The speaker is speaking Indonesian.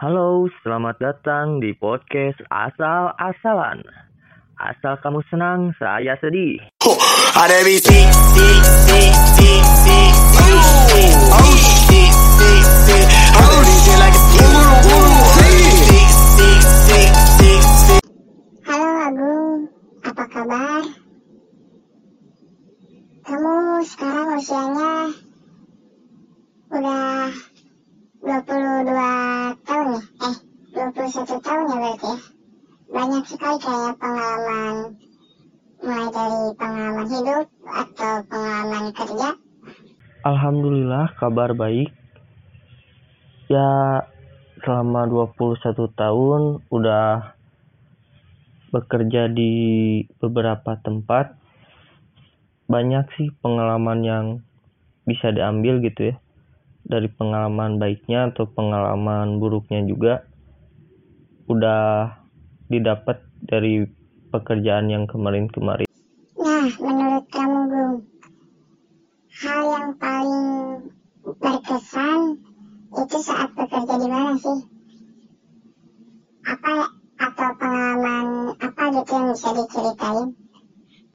Halo, selamat datang di podcast Asal-Asalan. Asal kamu senang, saya sedih. Ada oh, si, si, si, si, si. Halo Agung, apa kabar? Kamu sekarang usianya udah 22 tahun ya? Eh, 21 tahun ya berarti ya? Banyak sekali kayak pengalaman, mulai dari pengalaman hidup atau pengalaman kerja. Alhamdulillah kabar baik. Ya selama 21 tahun udah bekerja di beberapa tempat. Banyak sih pengalaman yang bisa diambil gitu ya. Dari pengalaman baiknya atau pengalaman buruknya juga udah didapat dari pekerjaan yang kemarin-kemarin. Nah, menurut kamu Gung, hal yang paling berkesan itu saat bekerja di mana sih? Apa atau pengalaman apa gitu yang bisa diceritain?